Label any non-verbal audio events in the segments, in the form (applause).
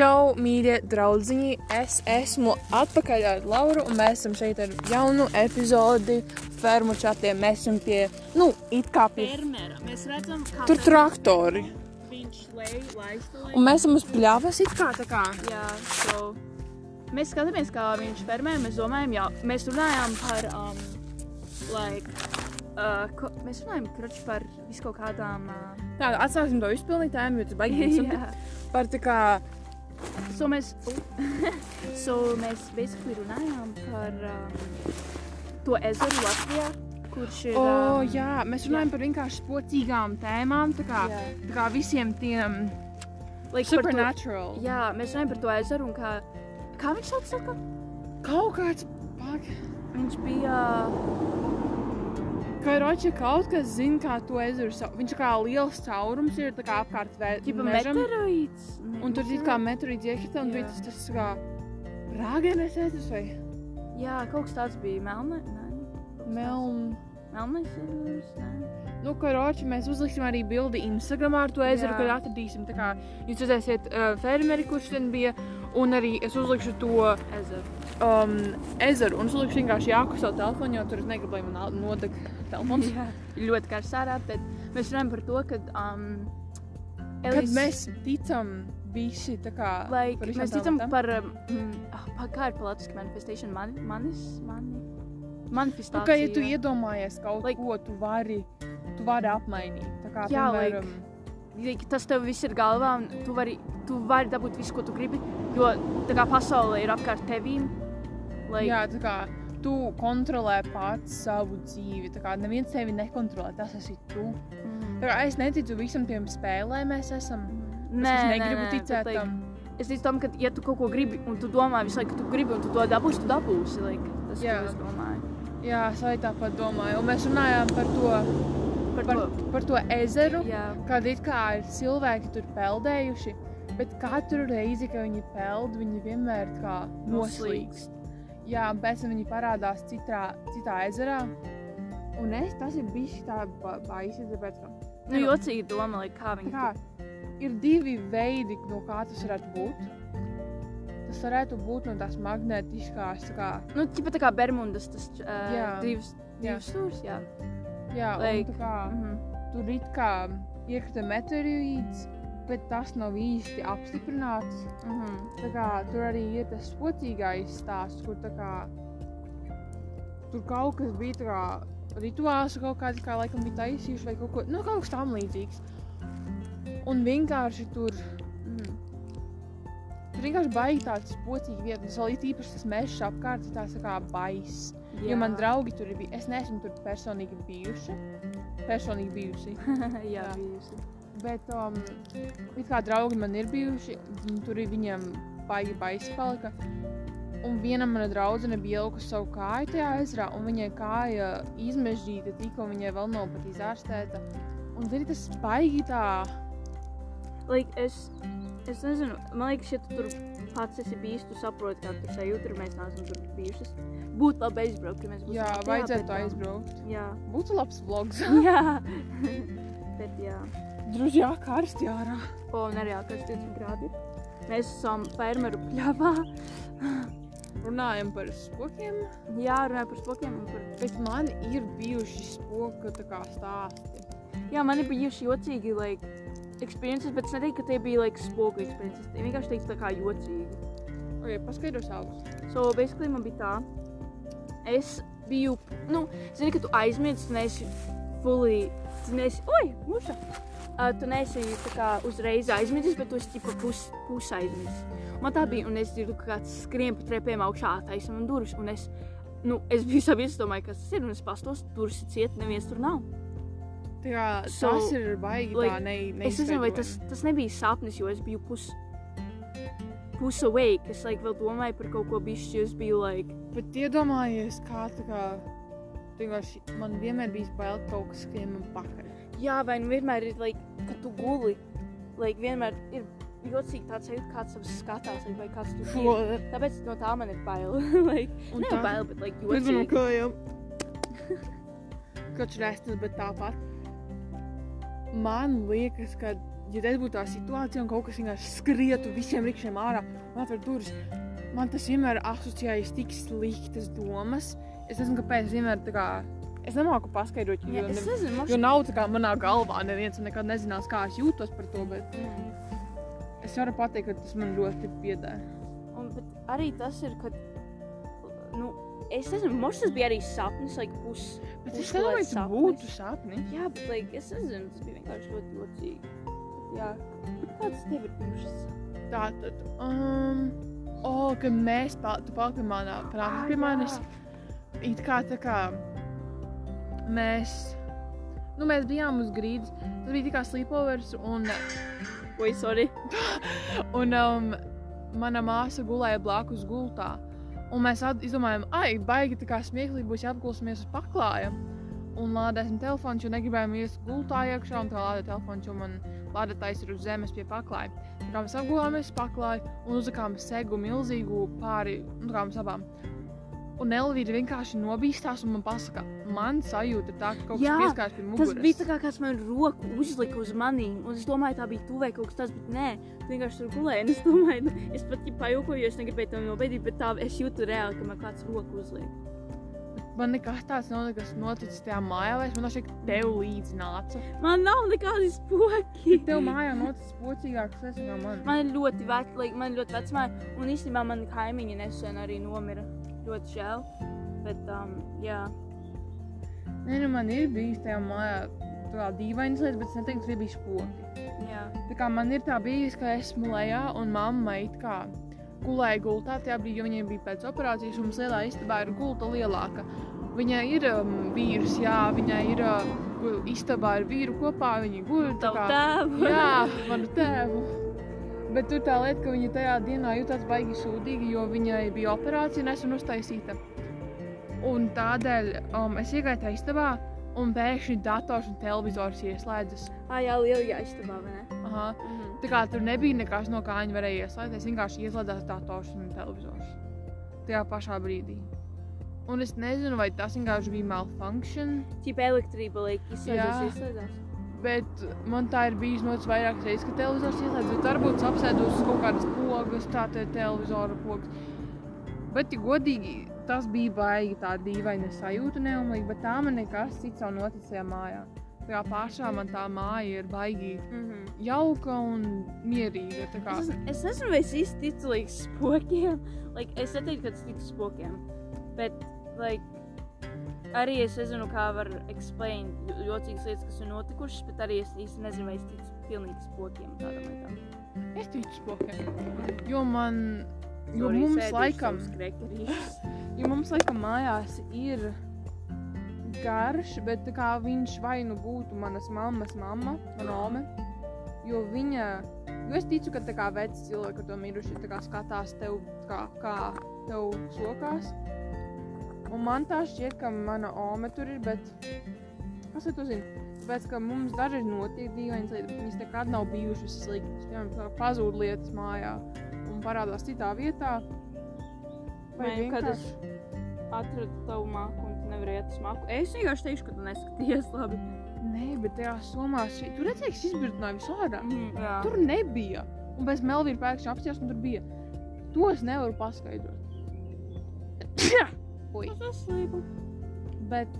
Čau, mīļie draugiņi! Es esmu atpakaļ ar Lauru, un mēs esam šeit ar jaunu epizodi fermu čatiem. Mēs esam pie, nu, it kā pie. Fermera. Mēs redzam, kā Tur traktori. viņš lej, laistalē. Un mēs esam uz pļavas, it kā tā kā. Jā, so. Mēs skatāmies, kā viņš fermē. Mēs domājam, jā, mēs runājām par, um, like, uh, ko, mēs runājam kruč par visu kaut kādām. Uh, Tā, atsāksim to izpildītājiem, jo tas baigi. (laughs) Par tā kā, So mēs, so mēs basically runājām par um, to ezeru Latvijā, kurš ir. o, um, jā, mēs runājam par vienkārši spocīgām tēmām, tā kā, Jā. tā kā visiem tiem like, par to- supernatural. Jā, mēs runājam par to ezeru un kā, kā viņš sauc? Kaut kāds, pak, Viņš bija. Karoči kaut kas zina, kā to ezeru sauc. Viņš kā liels caurums ir apkārt vē- Tipa mežam. meteorīts. Un tur ir kā meteorīts iekrita, un bija tas, tas kā rāgenes ezers vai Jā, kaut kas tāds bija. Melna. Nē, meln. Melnais ezers. Nu, karoči, mēs uzliksim arī bildi Instagramā ar to ezeru, kad atradīsim. Tā kā jūs redzēsiet uh, fermeri, kurš ten bija, un arī es uzlikšu to Ezeru. um, ezeru, un es uzlikšu vienkārši jāku savu telefonu, jo tur es negribu, lai man nodeg telefons. Jā, ļoti karsts ārā, bet mēs runājam par to, ka. Um, Kad Elis- mēs ticam visi tā kā like, mēs ticam lietām. par. Um, pa, kā ir palātiski manifestation? Man, manis, mani, manifestācija. Nu, ka, ja tu iedomājies kaut like, ko, tu vari, tu vari apmainīt. Tā kā, Jā, piemēram, Like, tas tev viss ir galvā, un tu vari, tu vari dabūt visu, ko tu gribi. Jo tā kā pasaule ir apkārt tevīm. Like, jā, tā kā tu kontrolē pats savu dzīvi. Tā kā neviens tevi nekontrolē, tas esi tu. mm, Tā kā es neticu visam tiem spēlēm, mēs esam. Nē, es negribu nē, ticēt bet, like, tam. Es ticu tam, ka, ja tu kaut ko gribi, un tu domā visu laiku, ka tu gribi, un tu to dabūsi, tu dabūsi. Like, tas, Jā. ko es domāju. Jā, es arī tāpat domāju. Un mēs runājām par to, Par par, to. par to ezeru, Jā, kad it kā ir cilvēki tur peldējuši. Bet katru reizi, kad viņi peld, viņi vienmēr kā noslīkst. Jā, tam viņi parādās citā, citā ezerā. Un es tas ir bijis tā ba baisi, tāpēc, ka nu, jocīgi doma, like, kā viņi kā, ir divi veidi, no kā tas varētu būt. Tas varētu būt no tās magnētiskās, tā kā, Nu, tipa tā kā Bermudas, tas uh, Jā. divs, Jā. divs stūrs, jā. Jā, Like, un tā kā, Mhm. tur it kā iekrita meteorīts, bet tas nav īsti apstiprināts. Mhm. Tā kā, tur arī ir tas spocīgais stāsts, kur tā kā, tur kaut kas bija tā kā rituāls, kaut kāds kā laikam bija taisījuši vai kaut ko, nu kaut tam līdzīgs. Un vienkārši tur. Tur vienkārši baigi tāds spocīgi vieta, tas vēl ir īpaši tas mežs apkārt, tā kā bais. Jo man draugi tur bijuši, es neesmu tur personīgi bijuši, personīgi bijusi. (laughs) jā, Jā. bijusi. Bet, um, kā draugi man ir bijuši, tur ir viņiem baigi baisi palika. Un viena mana draudzene bija ielikusi savu kāju tajā ezerā, un viņai kāja izmežģīta tikko viņai vēl nav pat izārstēta. Un tad ir tas baigi tā, Like, es, es nezinu, man liekas, ja tu tur pats esi bijis, tu saproti, kā tur sajūta, ir mēs neesam tur bijušas. Būtu labi aizbraukt, ja mēs būtu jā, vajadzētu aizbraukt. Jā, Būtu labs vlogs. (laughs) (laughs) jā. (laughs) bet jā. Druži jā, karsti ārā. O, un arī ārkārt 20 grādi. Mēs esam fermeru pļavā. Runājam par spokiem, Jā, runāju par spokiem par... bet man ir bijuši spoku stāsti. Jā, man ir bijuši jocīgi, like, experiences, bet es neteiktu, ka tie bija, like, spoku experiences. Tie vienkārši teicu tā kā jocīgi. Ok, paskaidro savus. So, basically, man bija tā. Es biju, nu, zini, ka tu aizmirsti, tu neesi fully, tu neesi, oi, muša! Uh, tu neesi kā uzreiz aizmirsis, bet tu esi tipa pus, pus aizmirsis. Man tā bija, un es dzirdu, ka kāds skrien pa trepiem augšā, taisa man durvis, un es, nu, es biju sabiedris, domāju, kas tas ir, un es pastos, durvis ir ciet, neviens tur nav. Tā kā, So, tas ir baigi like, tā, ne, Es nezinu, vai tas, tas nebija sapnis, jo es biju pus, pus awake. Es, like, vēl domāju par kaut ko bišķi, es biju, like, Bet iedomājies, kā tā kā. Vienkārši man vienmēr bija bail ka kaut kas skrien man pakaļ. Jā, vai nu vienmēr ir, like, kad tu guli, like, vienmēr ir jocīgi tāds sajūta, kāds tev skatās, vai kāds tu ir. Tāpēc no tā man ir bail. (laughs) like, ne tā- bail, bet, like, Nezinu, jocīgi. kājām. (laughs) Kaut kas restas, bet tāpat. Man liekas, ka ja tas būtu tā situācija un kaut kas vienkārši skrietu visiem rīkšiem ārā un atver durvis, man tas vienmēr asociējas tik sliktas domas. Es nezinu, kāpēc es vienmēr tā kā. Es nemāku paskaidrot, jo, Jā, es ne, nezinu, jo man nav tā kā manā galvā neviens nekad nezinās, kā es jūtos par to, bet Mm. es varu pateikt, ka tas man ļoti pieder. Un, arī tas ir, ka, nu, es nezinu, mums tas bija arī sapnis, like, pus. Bet es pusgulēt nedomāju, ka tas būtu sapnis. Jā, bet, like, es nezinu, tas bija vienkārši ļoti jocīgi. Jā, kāds tev ir bijušas? Tā tad, um, oh, kad mēs pa, tu paliki manā, Ah, prātā pie manis, it kā tā kā mēs, nu, mēs bijām uz grīdas, tas bija tikai sleepovers un, Oi, sorry. (laughs) un um, mana māsa gulēja blakus gultā. Un mēs izdomājām, ai, baigi tā kā smieklīgi būs, ja apgulsimies uz paklāja. Un lādēsim telefonu, jo negribējām iet gultā iekšā, un tā lādē telefonu, jo man lādētājs ir uz zemes pie paklāja. Tā kā mēs apgulāmies uz paklāju un uzlikām segu milzīgu pāri, nu, kā mums abām. Un Elvīra vienkārši nobīstās un man pasaka, man sajūta tā, ka kaut kas Jā, pieskārs pie muguras. Tas bija tā kā kāds man roku uzlika uz maniem, un es domāju, tā bija tuvē kaut kas tāds, bet nē, vienkārši tur gulēji. un Es domāju, nu, es pat ja pajūkoju, jo es negribēju to nobeidīt, bet tā es jūtu reāli, ka man kāds roku uzliek. Man nekas tāds nav nekas noticis tajā mājā, vai es man šeit tev līdzi nāca. Man nav nekādi spoki. Tev mājā noticis pocīgāks, es kā man. Man ir ļoti veci, like, man ir ļoti veci māja, un īstenībā man kaimiņa nesen arī nomira. Ļoti žēl. Bet, um, jā. Nē, nu man ir bijis tajā mājā tā dīvainas lietas, bet es neteiktu, ka tie bija spoki. jā. Tā kā man ir tā bijis, ka esmu lejā un mamma it kā gulēja gultā tajā brīdī, jo viņai bija pēc operācijas, un mums lielā istabā ir gulta lielāka. Viņai ir um, vīrs, jā, viņai ir uh, istabā ar vīru kopā, viņi guļ. tā Tavu kā- tēvu. Jā, manu tēvu. Bet tur tā lieta, ka viņa tajā dienā jutās baigi sūdīgi, jo viņai bija operācija nesen uztaisīta. Un tādēļ um, es iegāju istabā, un pēkšņi dators un televizors ieslēdzas. Ah, jā, lielajā istabā, vai ne? Aha. Mhm. Tā kā tur nebija nekas, no kā viņi varēja ieslēgties. Vienkārši ieslēdzās dators un televizors. Tajā pašā brīdī. Un es nezinu, vai tas vienkārši bija malfunction, Ķipa elektrība, liek, izslēdzas, Jā. izslēdzas. Bet man tā ir bijis noticis vairākas reizes, ka televizors ieslēdzas. Bet varbūt apsēdus kaut kādas pogas, tā te televizora pogas. Bet, ja godīgi, tas bija baigi tā dīvaina sajūta neumīgi, bet tā man nekas cits nav noticis tajā mājā. Tā pašā man tā māja ir baigi Mhm. jauka un mierīga. Es, es nezinu, vai es īsti ticu like, spokiem. Like, es neteiktu, ka es ticu spokiem. Bet like, arī es nezinu, kā var explain jo- jocīgas lietas, kas ir notikušas. Bet arī es īsti nezinu, vai es ticu pilnīgi spokiem. Tādam lietām. Es ticu spokiem. Jo man, jo Sorry, mums laikam, (laughs) jo mums laikam mājās ir garš, bet kā viņš vai nu būtu manas mammas mamma, mana ome, jo viņa, jo es ticu, ka tā kā veci cilvēki, ar to miruši, tā kā skatās tev, kā, kā tev sokās. Un man tā šķiet, ka mana ome tur ir, bet kas lai to zina? Tāpēc, ka mums dažreiz notiek dīvainas lietas, bet viņas nekad nav bijušas sliktas. Piemēram, pazūd lietas mājā un parādās citā vietā. Vai Vai kad es vienkārši... atradu tavu māku un tu nevarēji atrast māku? Es vienkārši teikšu, ka tu neskaties (laughs) labi. Nē, bet tajā somā šī... tur redzēja, ka izbirdināja visu ārā. Mm, jā. Tur nebija. Un pēc Melvīra pēkšņi apstājās, un tur bija. To es nevaru paskaidrot. (coughs) Ui. Es esmu Bet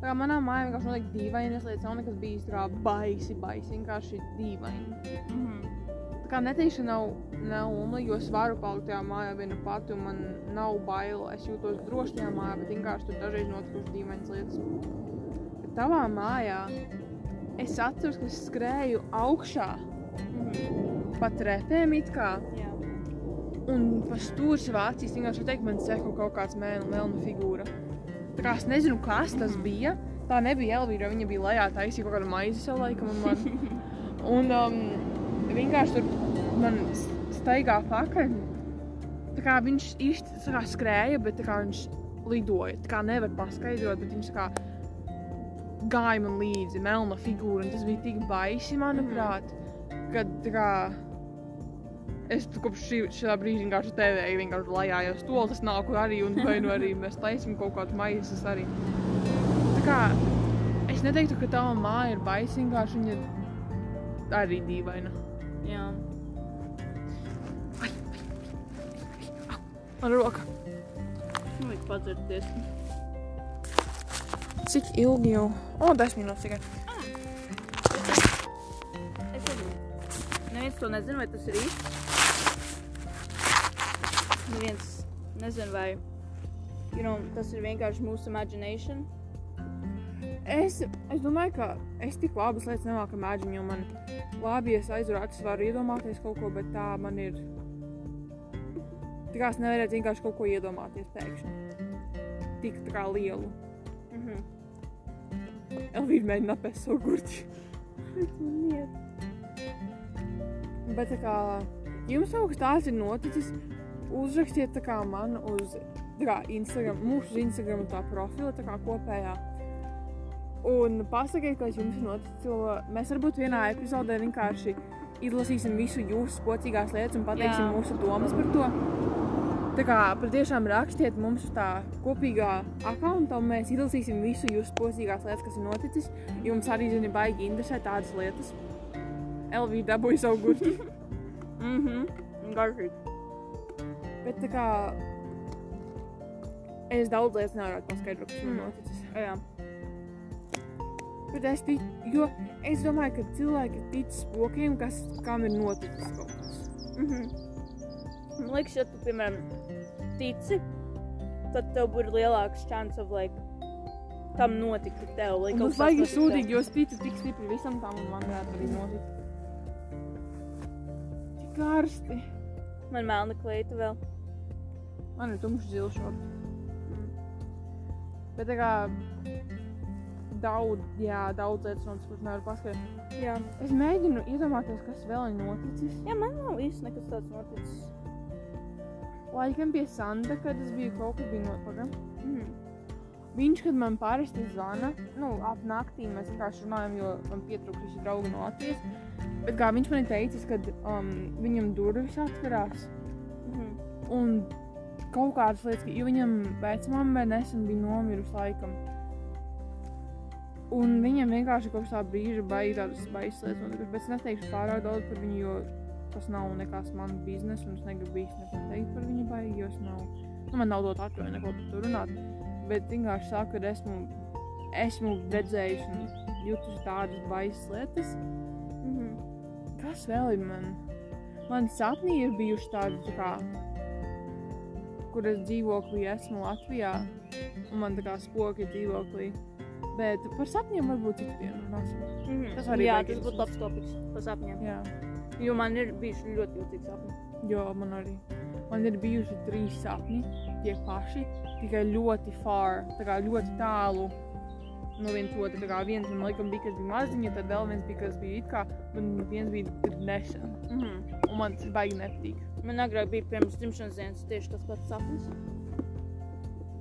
kā manā mājā vienkārši notiek dīvainas lietas, nav nekas bijis tā kā baisi, baisi, vienkārši dīvaini. mm -hmm. Tā kā neteikšu, nav, nav umli, jo es varu palikt tajā mājā viena pati, un man nav bail. Es jūtos droši tajā mājā, bet vienkārši tur dažreiz notikušas dīvainas lietas. Bet tavā mājā es atceros, ka es skrēju augšā Mm -hmm. pa trepēm it kā. Jā. Un pa stūri savā acīs vienkārši teikt, man seko kaut kāds melna figūra. Tā kā es nezinu, kas tas bija. Tā nebija Elvīra, viņa bija lejā, taisīja kaut kādu maizi sev laikam. Un, man, (laughs) un um, vienkārši tur man staigā pakaļ. Tā kā viņš īsti kā skrēja, bet kā viņš lidoja. Tā kā nevar paskaidrot, bet viņš kā gāja man līdzi, melna figūra. Un tas bija tik baisi, manuprāt, kad tā kā. Es kopš šī, šā brīža vienkārši tevēju, vienkārši lajājos to, tas nāku arī, un vai nu arī mēs taisām kaut kādu maizes arī. Tā kā es neteiktu, ka tā māja ir baisa, vienkārši viņa arī dīvaina. Jā. Man roka. Nu, vajag padzerties. Cik ilgi jau? O, 10 minūtes tikai. Es arī. Neviens to nezina, vai tas ir īsts. Neviens nezina, vai you know, tas ir vienkārši mūsu imagination. Es, es domāju, ka es tik labas lietas nemāku mēģināt, jo man labi, ja es aizveru acis, varu iedomāties kaut ko, bet tā man ir. Tā kā es nevarētu vienkārši kaut ko iedomāties pēkšņi. Tik tā kā lielu. Mm -hmm. Elvīra mēģina apēst savu gurķi. Bet tā kā jums kaut kas tāds ir noticis, uzrakstiet man uz kā Instagram, mūsu Instagram profila, kopējā. Un pasakiet, kas jums ir noticis, mēs varbūt vienā epizodē vienkārši izlasīsim visu jūsu spocīgās lietas un pateiksim Jā. mūsu domas par to. Tā kā patiešām rakstiet mums uz tā kopīgā akkaunta, un mēs izlasīsim visu jūsu spocīgās lietas, kas ir noticis. Jums arī, zini, baigi interesē tādas lietas. Elvija dabūja savu gurķi. Mhm. Garšīgi. Bet tā kā es daudz lietas nevaru paskaidrot, kas man Mm. noticis. Jā. Bet es ticu, jo es domāju, ka cilvēki tic spokiem, kas kam ir noticis kaut kas. Mhm. Man liekas, ja tu, piemēram, tici, tad tev būtu lielāks chance of, like, tam notiktu tev. Like, tas tev. sūdīgi, jo es ticu tik stipri visam tam, un man varētu arī notikt. Tik karsti. Man melna kleita vēl. Man ir tumšs zils šorts. Mm. Bet tā kā daudz, jā, daudz lietas noticis, kuras nevaru paskaidrot. Jā. Es mēģinu iedomāties, kas vēl ir noticis. Jā, man nav īsti nekas tāds noticis. Laikam pie Santa, kad es biju kaut kur bija nopagam. Mhm. Viņš, kad man parasti zvana, nu, ap naktī mēs vienkārši runājam, jo man pietrūkst draugi no Latvijas. Bet kā viņš man ir teicis, kad um, viņam durvis atverās Mhm. un kaut kādas lietas, ka- jo viņam vecmāmiņa nesen bija nomirusi laikam. Un viņam vienkārši kopš tā brīža baigi tādas baisas lietas notikušas, bet es neteikšu pārāk daudz par viņu, jo tas nav nekas mans biznesa, un es negribu īsti neko teikt par viņu baigi, jo es nav, nu, man nav dot atļauju neko par to runāt. Bet vienkārši saku, ka esmu, esmu redzējis un jutusi tādas baisas lietas. Mhm. Kas vēl ir man? Man sapnī ir bijuši tādi, tā kā, kur es dzīvoklī esmu Latvijā, un man tā kā spoki dzīvoklī. Bet par sapņiem varbūt citu dienu runāsim. Mhm. Tas arī Jā, tas būtu labs topiks par sapņiem. Jā, Jo man ir bijuši ļoti jūtīgi sapņi. jo man arī. Man ir bijuši trīs sapņi, tie paši, tikai ļoti far, tā kā ļoti tālu no viens otra. Tā kā viens man laikam bija, kas bija maziņa, tad vēl viens bija, kas bija it kā, un viens bija nesen. Mhm. Un man tas baigi nepatīk. Man agrāk bija pirms dzimšanas dienas tieši tas pats sapnis.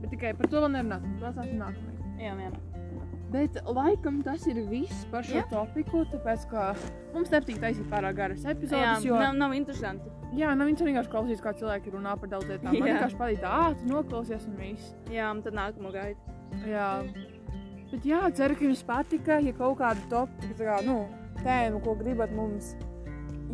Bet tikai par to vēl nerunāsim. Tas ir nākamais. Jā, jā. Bet laikam tas ir viss par šo Jā. topiku, tāpēc ka mums nepatīk taisīt pārāk garas jā epizodes. Jo, nav, nav interesanti. jā, nav viņš vienkārši klausīs, kā cilvēki runā par daudz lietām. Man Jā. vienkārši patīk ātri noklausies un viss. Jā, un tad nākamo gaidu. Jā. Bet jā, ceru, ka jums patika. Ja kaut kāda topika, tā kā, nu, tēma, ko gribat mums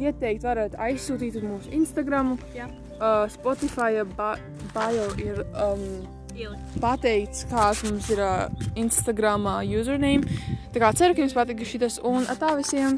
ieteikt, varat aizsūtīt uz mūsu Instagram. Jā. Uh, Spotify ba bio ir um, Ielikt. pateikts, kāds mums ir uh, Instagram username. Tā kā ceru, ka jums patika šis un tā visiem!